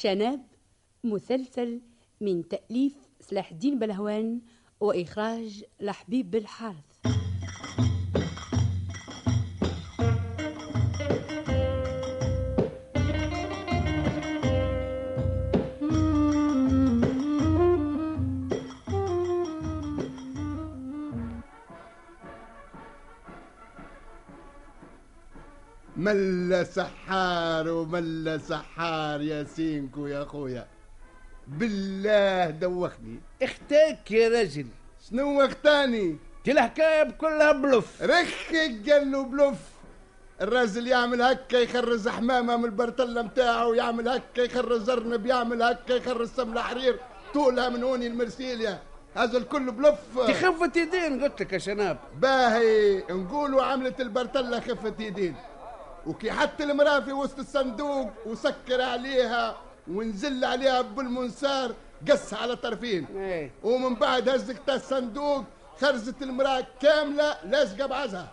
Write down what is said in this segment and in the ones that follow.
شناب مسلسل من تأليف سلاح الدين بلهوان وإخراج لحبيب بالحارث ملا سحار وملا سحار يا سينكو يا خويا. بالله دوخني. أختك يا رجل شنو اختاني دي الحكاية كلها بلوف. رخك قال له بلوف. الراجل يعمل هكا يخرز حمامة من البرتله متاعه ويعمل هكا يخرز ارنب يعمل هكا يخرز سمنه حرير. طولها من هوني المرسيليا. هذا الكل بلوف. دي خفة يدين قلت لك يا شناب. باهي نقولوا عملت البرتله خفة يدين. وكي حط المراه في وسط الصندوق وسكر عليها ونزل عليها بالمنسار قص على طرفين. إيه. ومن بعد هزك تا الصندوق خرجت المرأة كاملة لازقه بعزها.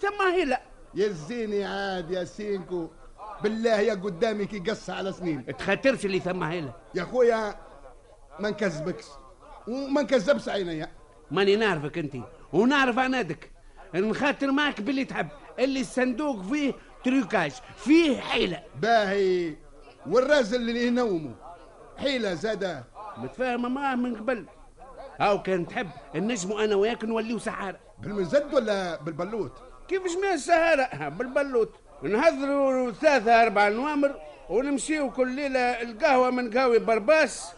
ثم هي لا. يزيني عاد يا سينكو بالله يا قدامي كي قص على سنين. تخاطرش اللي ثم هي لا. يا خويا ما نكذبكش وما نكذبش عينيا. ماني نعرفك انت ونعرف عنادك نخاطر معك باللي تحب اللي الصندوق فيه تريكاج فيه حيلة. باهي والراجل اللي ينومه حيلة زادة. متفاهمة معاه من قبل. هاو كان تحب النجمو أنا وياك نوليو سحارة. بالمزد ولا بالبلوت؟ كيفاش ما السهارة بالبلوت. نهضروا ثلاثة أربع نوامر ونمشيو كل ليلة القهوة من قهوة برباس.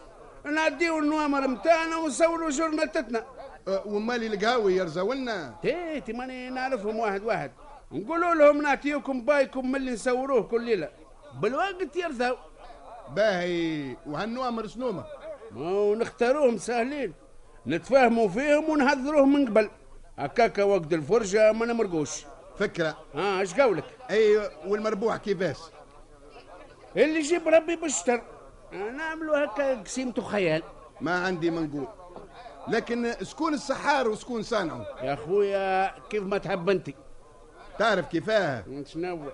نعديو النوامر متاعنا ونصوروا جورنالتنا أه، ومالي القهاوي يرزاولنا؟ تيتي ماني نعرفهم واحد واحد. نقولوا لهم نعطيكم بايكم من اللي نصوروه كل ليلة. بالوقت يرثوا. باهي وهالنوامر شنوما ونختاروهم سهلين. نتفاهموا فيهم ونهذروهم من قبل. هكاكا وقت الفرجة ما نمرقوش. فكرة. ها إيش قولك؟ أي والمربوح كيفاش؟ اللي يجيب ربي بالشتر نعملوا هكا قسيمته خيال. ما عندي ما نقول. لكن شكون السحار وشكون صانعه يا أخويا كيف ما تحب أنت. تعرف كيفاه؟ شنو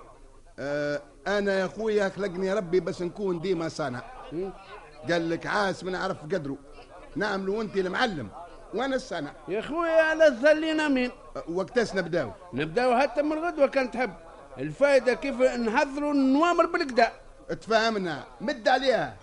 آه أنا يا خويا خلقني ربي بس نكون ديما صانع. قال لك عاس من عرف قدره نعملوا وانت المعلم وأنا الصانع. يا أخويا على الذلينا مين أه، وقتاش نبداو؟ نبداو حتى من غدوة كان تحب. الفايدة كيف نحضروا النوامر بالكدا تفهمنا. مد عليها.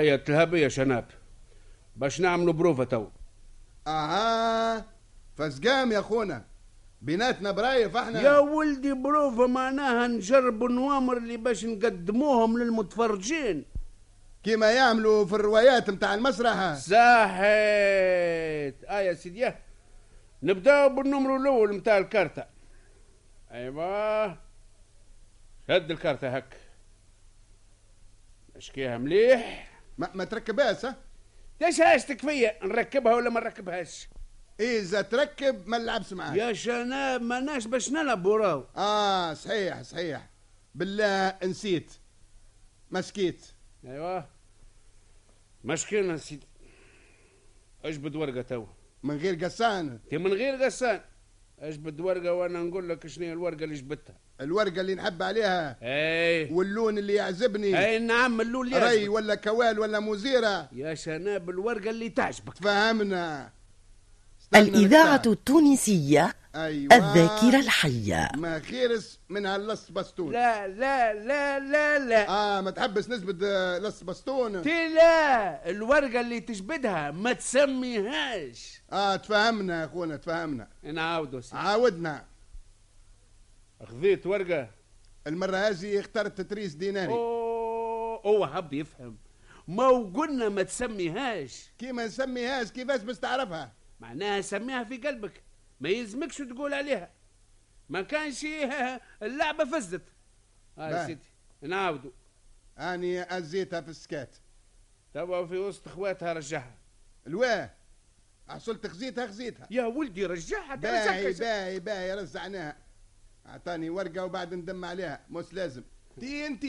آية تلهب يا شناب. باش نعملوا بروفة تو. آها فسقام يا خونا. بيناتنا برايف إحنا. يا ولدي بروفة معناها نجربوا النوامر اللي باش نقدموهم للمتفرجين. كيما يعملوا في الروايات متاع المسرح. صحيت. آه يا سيدي نبداو بالنمرو الأول متاع الكارتة. أيوة. شد الكارتة هك اشكيها مليح. ما, ما تركبهاش ها؟ ليش هاشتك فيا؟ نركبها ولا ما نركبهاش؟ إذا تركب ما نلعبش معاك. يا شناب ماناش باش نلعب وراو. آه صحيح صحيح. بالله نسيت. مسكيت. أيوه. مشكلة سيدي أجبد ورقة تو من غير قسان. تي من غير قسان. اجبد ورقة وأنا نقول لك شنو هي الورقة اللي جبتها الورقة اللي نحب عليها. اي واللون اللي يعجبني. اي نعم اللون اللي ري يعجبك. ولا كوال ولا مزيرة. يا شناب الورقة اللي تعجبك. تفهمنا الإذاعة. التونسية أيوة. الذاكرة الحية. ما خيرس من ها l'as بستون. لا لا لا لا لا. آه ما تحبس نسبة آه، l'as بستون. تي لا الورقة اللي تجبدها ما تسميهاش. آه تفهمنا يا أخونا تفهمنا. نعاودوا عاودنا. خذيت ورقة؟ المرة هذه اخترت تريس ديناري. أوه هو حب يفهم. ما قلنا ما تسميهاش. كيما نسميهاش كيفاش باش تعرفها؟ معناها سميها في قلبك. ما يلزمكش تقول عليها. ما كانش اللعبة فزت. هاي باهي. سيدي نعاودوا أني أزيتها في السكات. توا في وسط اخواتها رجعها. الواه؟ حصلت خزيتها خزيتها. يا ولدي رجعها باهي باهي باهي رزعناها. اعطاني ورقة وبعد ندم عليها مش لازم. تي انت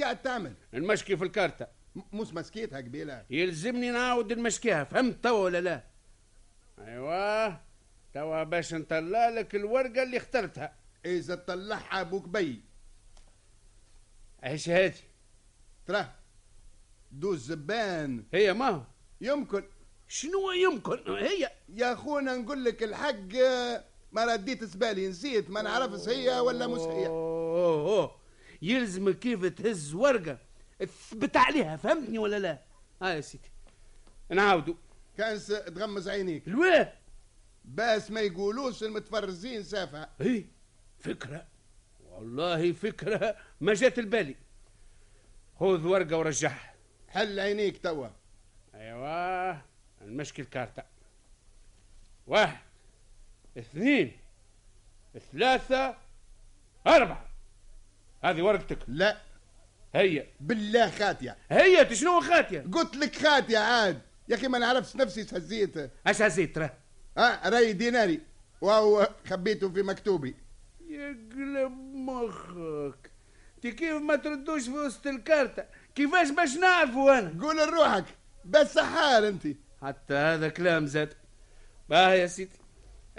قاعد تعمل المشكي في الكارتة. مش مسكيتها قبيلة. يلزمني نعاود نمشكيها فهمت توا ولا لا؟ أيوه. توا باش نطلع لك الورقة اللي اخترتها. إذا طلعها أبوك بي. إيش هذه؟ ترى دوز زبان. هي ما هو؟ يمكن. شنو يمكن؟ هي. يا أخونا نقول لك الحق آه، ما رديت سبالي نسيت ما نعرفش هي ولا مش هي. أوه أوه. يلزمك كيف تهز ورقة تثبت عليها فهمتني ولا لا؟ ها يا سيدي. نعاودوا كان س- تغمز عينيك. الواه! بس ما يقولوش المتفرزين سافهة إي فكرة. والله فكرة. ما جات البالي. خذ ورقة ورجعها. حل عينيك توا. أيوه المشكل الكارتة. واحد اثنين ثلاثة أربعة. هذه ورقتك. لا. هي. بالله خاتية. هي شنو خاتية؟ قلت لك خاتية عاد. يا أخي ما نعرفش نفسي هزيت أش هزيت؟ ترى ها راي ديناري. وهو خبيته في مكتوبي. يقلب مخك. انت كيف ما تردوش في وسط الكارتة؟ كيفاش باش نعرفوا أنا؟ قول لروحك. بس سحار انت. حتى هذا كلام زاد. باه يا سيدي.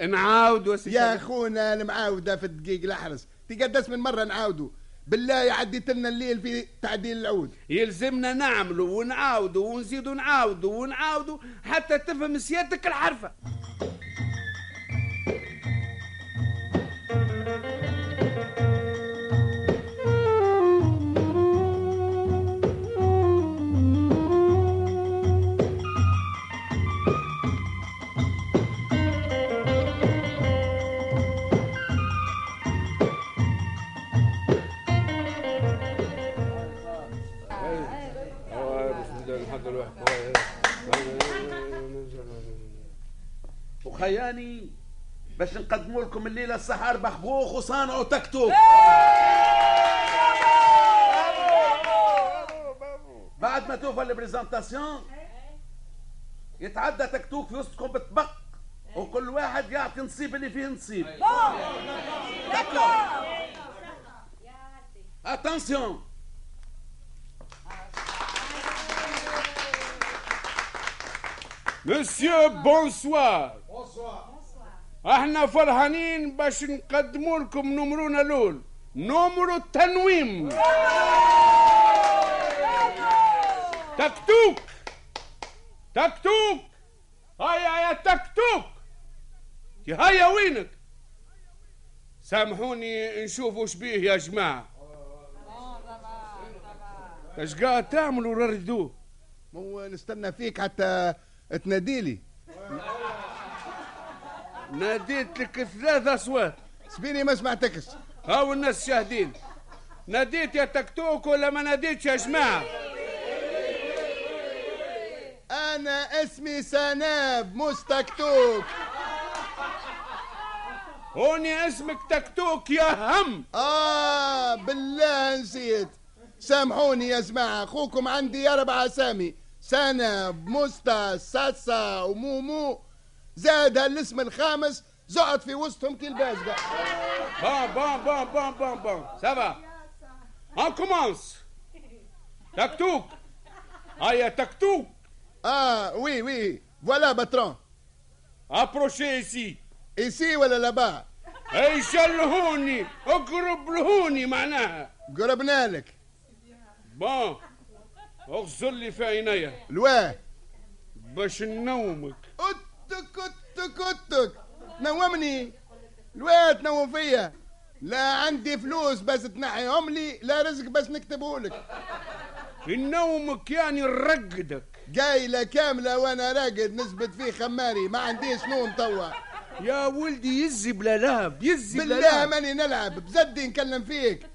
نعاود يا سيدي. يا أخونا المعاودة في الدقيق الاحرس تقدس من مرة نعاودوا بالله عديت لنا الليل في تعديل العود. يلزمنا نعملوا ونعاودوا ونزيدوا نعاودوا ونعاودوا حتى تفهم سيادتك الحرفة. نقدموا لكم الليلة السحر بخبوخ وصانع وتكتوك بعد ما توفى ال présentation يتعدى تكتوك في وسطكم بالطبق وكل واحد يعطي نصيب اللي فيه نصيب. attention messieurs bonsoir إحنا فرحانين باش نقدموا لكم نمرونا الأول. نمرو التنويم. تكتوك. تكتوك. هيا يا تكتوك. يا هيا وينك؟ سامحوني نشوف وش بيه يا جماعة. اش قاعد تعملوا ردوه مو نستنى فيك حتى تناديلي ناديت لك ثلاث أصوات. سبيني ما سمعتكش. هاو الناس شاهدين. ناديت يا تكتوك ولا ما ناديتش يا جماعة؟ أنا اسمي سناب مستكتوك هوني اسمك تكتوك يا هم. آه بالله نسيت. سامحوني يا جماعة أخوكم عندي أربع اسامي سنب مستا ساسا ومومو. زاد الاسم الخامس زعت في وسطهم كالبازقة bon bon bon bon bon bon ça va on commence تكتوك. هيا تكتوك. آه oui oui. voilà patron. approchez ici. ici ولا là-bas اي شلهوني اقرب لهوني معناها. قربنا لك. بون اغسل لي في عينيا. الواه. باش نومك ات كت كت نومني. الواد نوم فيا. لا عندي فلوس بس تنحيهم لي لا رزق بس نكتبه لك. النوم يعني نرقدك قايلة كاملة وأنا راقد نثبت فيه خماري. ما عنديش نوم توا. يا ولدي يزي بلا لهب يزي بلا بالله ماني نلعب بزدي نكلم فيك.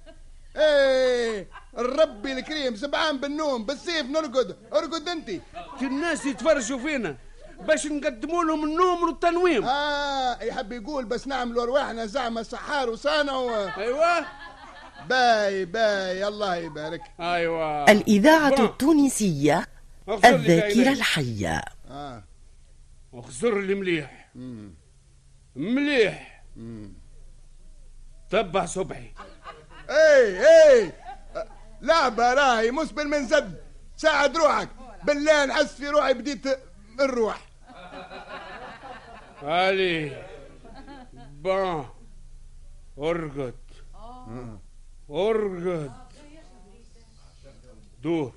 إيه الربي الكريم سبعان بالنوم بالسيف نرقد. ارقد انت الناس يتفرجوا فينا. باش نقدموا لهم النوم والتنويم. آه يحب يقول بس نعملوا ارواحنا زعمة سحار وصانع و... أيوه. باي باي الله يبارك. أيوه. الإذاعة برا. الذاكرة بعينيك. الحية. آه. اغزر لي مليح. مم. مليح. مم. تبع صبحي. إي إي. لعبة راهي مش بالمنزد ساعد روحك. بالله نحس في روحي بديت الروح. علي با أرقد. أرقد. دور.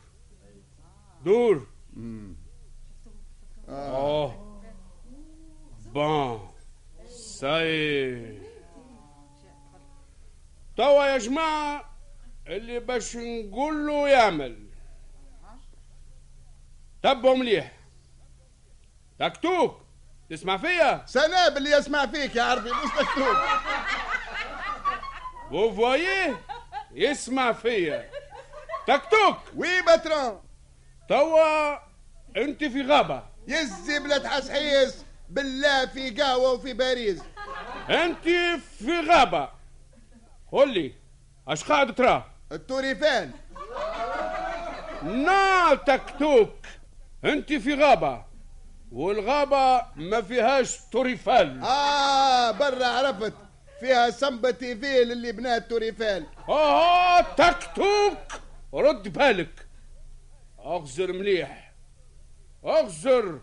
دور. آه. بون ساي توا يا جماعة اللي باش نقول له يعمل. تبوا مليح. تكتوك تسمع فيا؟ سناب اللي يسمع فيك يا عربي مش مكتوب. Voyez يسمع فيا. تكتوك وي باترون توا انت في غابة. يزي بلا تحسحيس بالله في قهوة وفي باريس. انت في غابة. قول لي اش قاعد ترى؟ التوريفان نا تكتوك انت في غابة. والغابة ما فيهاش توريفال. آه برا عرفت. فيها سمبتي فيل اللي بناه ال tour Eiffel آه تكتوك رد بالك. اغزر مليح. اغزر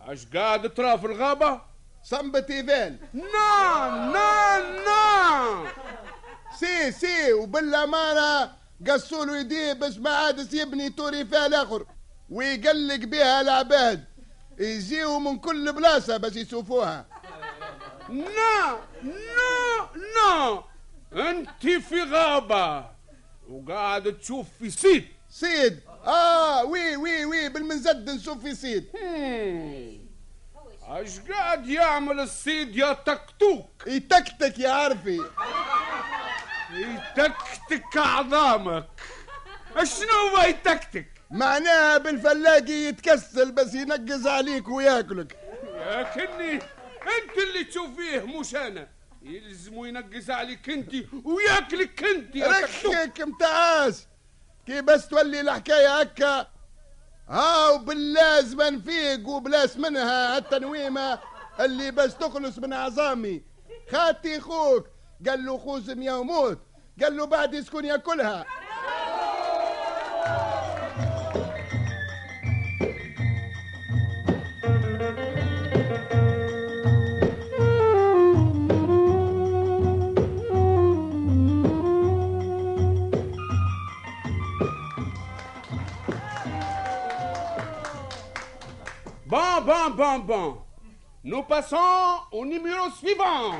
اش قاعد ترى في الغابة؟ c'est un petit Eiffel non non non. si si وبالأمانة قصوا له يديه باش ما عاد يبني tour Eiffel آخر. ويقلق بها العباد. يجيو من كل بلاصة باش يشوفوها. non non non. انت في غابة وقاعد تشوف في سيد. سيد. آه oui oui oui بالمنزد نشوف في سيد. هم. اش قاعد يعمل السيد يا تكتوك؟ يتكتك يا عرفي. يتكتك عظامك. شنو هو يتكتك؟ معناها بالفلاقي يتكسل بس ينقز عليك وياكلك. لكني انت اللي تشوفيه مش أنا. يلزم ينقز عليك انت وياكلك انت. يا ركك متعاس كي بس تولي الحكاية هكا. هاو باللازم نفيق وبلاس منها التنويمة. اللي بس تخلص من عظامي. خاتي خوك. قال له خوزم يموت قال له بعد يسكن ياكلها. Bon, bon, bon, bon. Nous passons au numéro suivant.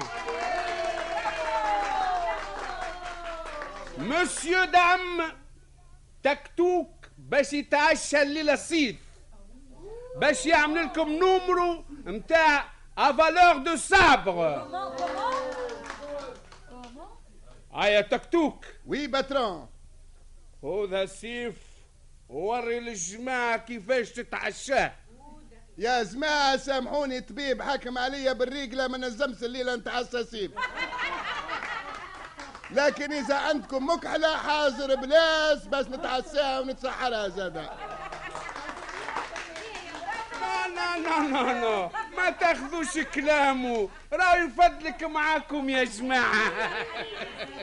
Monsieur, dame, تكتوك باش يتعشى الليلة الصيف باش يعمل لكم نمرو متاع avaleur de sabre هيا تكتوك oui patron خذ السيف ووري للجماعة كيفاش تتعشاه يا جماعة سامحوني طبيب حكم عليا بالريقلة ما نزمش الليلة نتعسى سيف لكن إذا عندكم مكحلة حاضر بلاس بس نتعساها ونتسحرها زادا لا لا لا لا ما تاخذوش كلامه. راه يفضلك معاكم يا جماعة.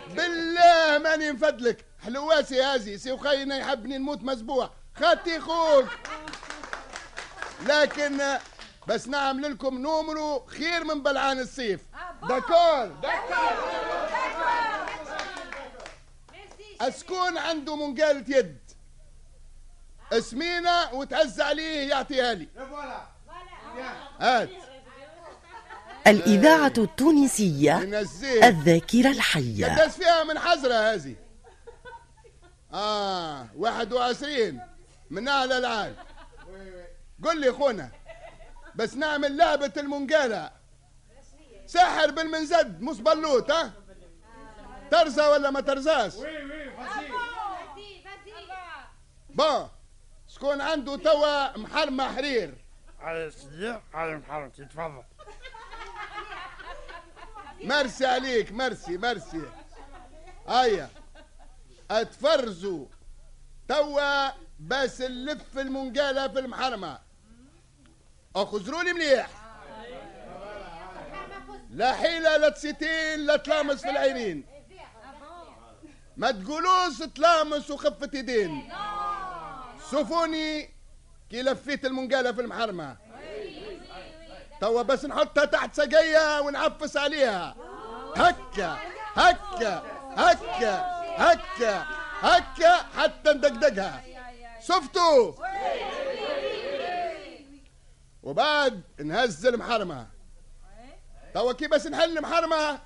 بالله ماني نفدلك حلواسي هازي سي وخينا يحبني نموت مسبوع خاتي خوك. لكن بس نعمل لكم نومرو خير من بلعان الصيف داكور أسكون عنده منقالة يد. اسمينا وتعز عليه يعطيها لي. هات. الإذاعة التونسية الذاكرة الحية. قداش فيها من حزرة هذه. آه واحد وعشرين. من أعلى العال قل لي خونا بس نعمل لعبة المنقالة ساحر بالمنزد مش بلوت ها؟ ترزى ولا ما ترزاش؟ با شكون عنده توا محرمة حرير على الصديق على المحرم تفضل. مرسي عليك مرسي مرسي. هيا اتفرزوا. توا بس نلف المنقالة في المحرمة. اخزروا لي مليح. لا حيلة لا تسيتين لا تلامس في العينين. ما تقولوش تلامس وخفة يدين. شوفوني كي لفيت المنقالة في المحرمة. توا بس نحطها تحت سقية ونعفس عليها. هكا هكا هكا هكا هكا حتى ندقدقها. شفتوا؟ وبعد نهز المحرمة توا كي بس نحل المحرمة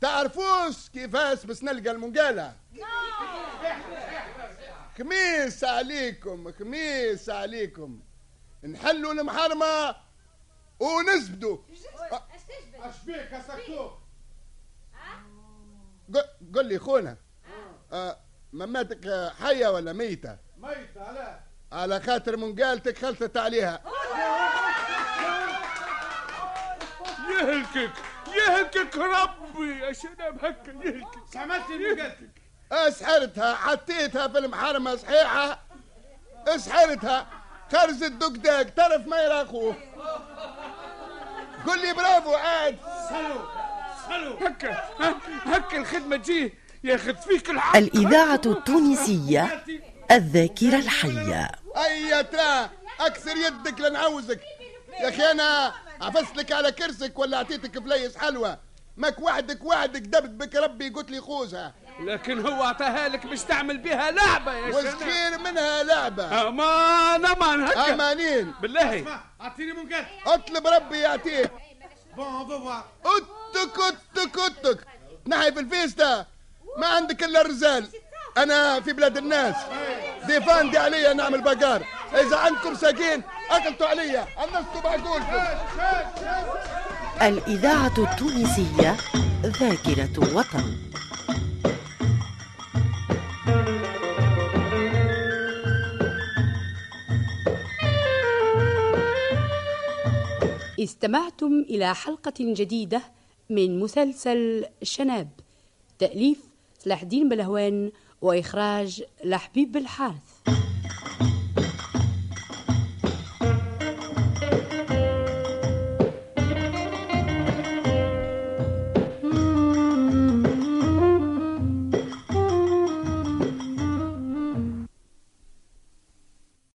تعرفوش كيفاش بس نلقى المنقالة خميس عليكم خميس عليكم. نحلوا المحرمة ونزبدوا. اش بيك يا سكتوك ق- قل لي خونا آه مماتك آه، حية ولا ميتة؟ ميت علاه على خاطر منقالتك خلطت عليها يهلكك يهلكك ربي. يا شنب هكا يهلكك. اللي قلتك اسحرتها حطيتها في المحرمة صحيحة. اسحرتها. خرج الدقداق طرف ما يرى اخوه قل لي برافو عاد. سلو سلو. هكا هكا الخدمة تجيه ياخذ فيك الحق. الإذاعة التونسية. الذاكرة الحية. اي ترى أكسر يدك لنعوزك. يا أخي أنا عفست لك على كرسك ولا أعطيتك فليس حلوة ماك وحدك وحدك دبت بك ربي قلت لي خوزها. لكن هو أعطاها لك باش تعمل بها لعبة يا شنب خير منها لعبة. أمان أمان هكا. أمانين. بالله. أعطيني منقال أطلب ربي يعطيك. بون بون أتك أتك أتك. نحي في الفيستا. ما عندك إلا الرجال أنا في بلاد الناس. ديفاندي عليا نعمل بقار إذا عندكم ساكين اكلتوا عليا. انستوا بعقولكم الإذاعة التونسية ذاكرة وطن. استمعتم إلى حلقة جديدة من مسلسل شناب. تأليف سلاح الدين بلهوان وإخراج لحبيب الحارث.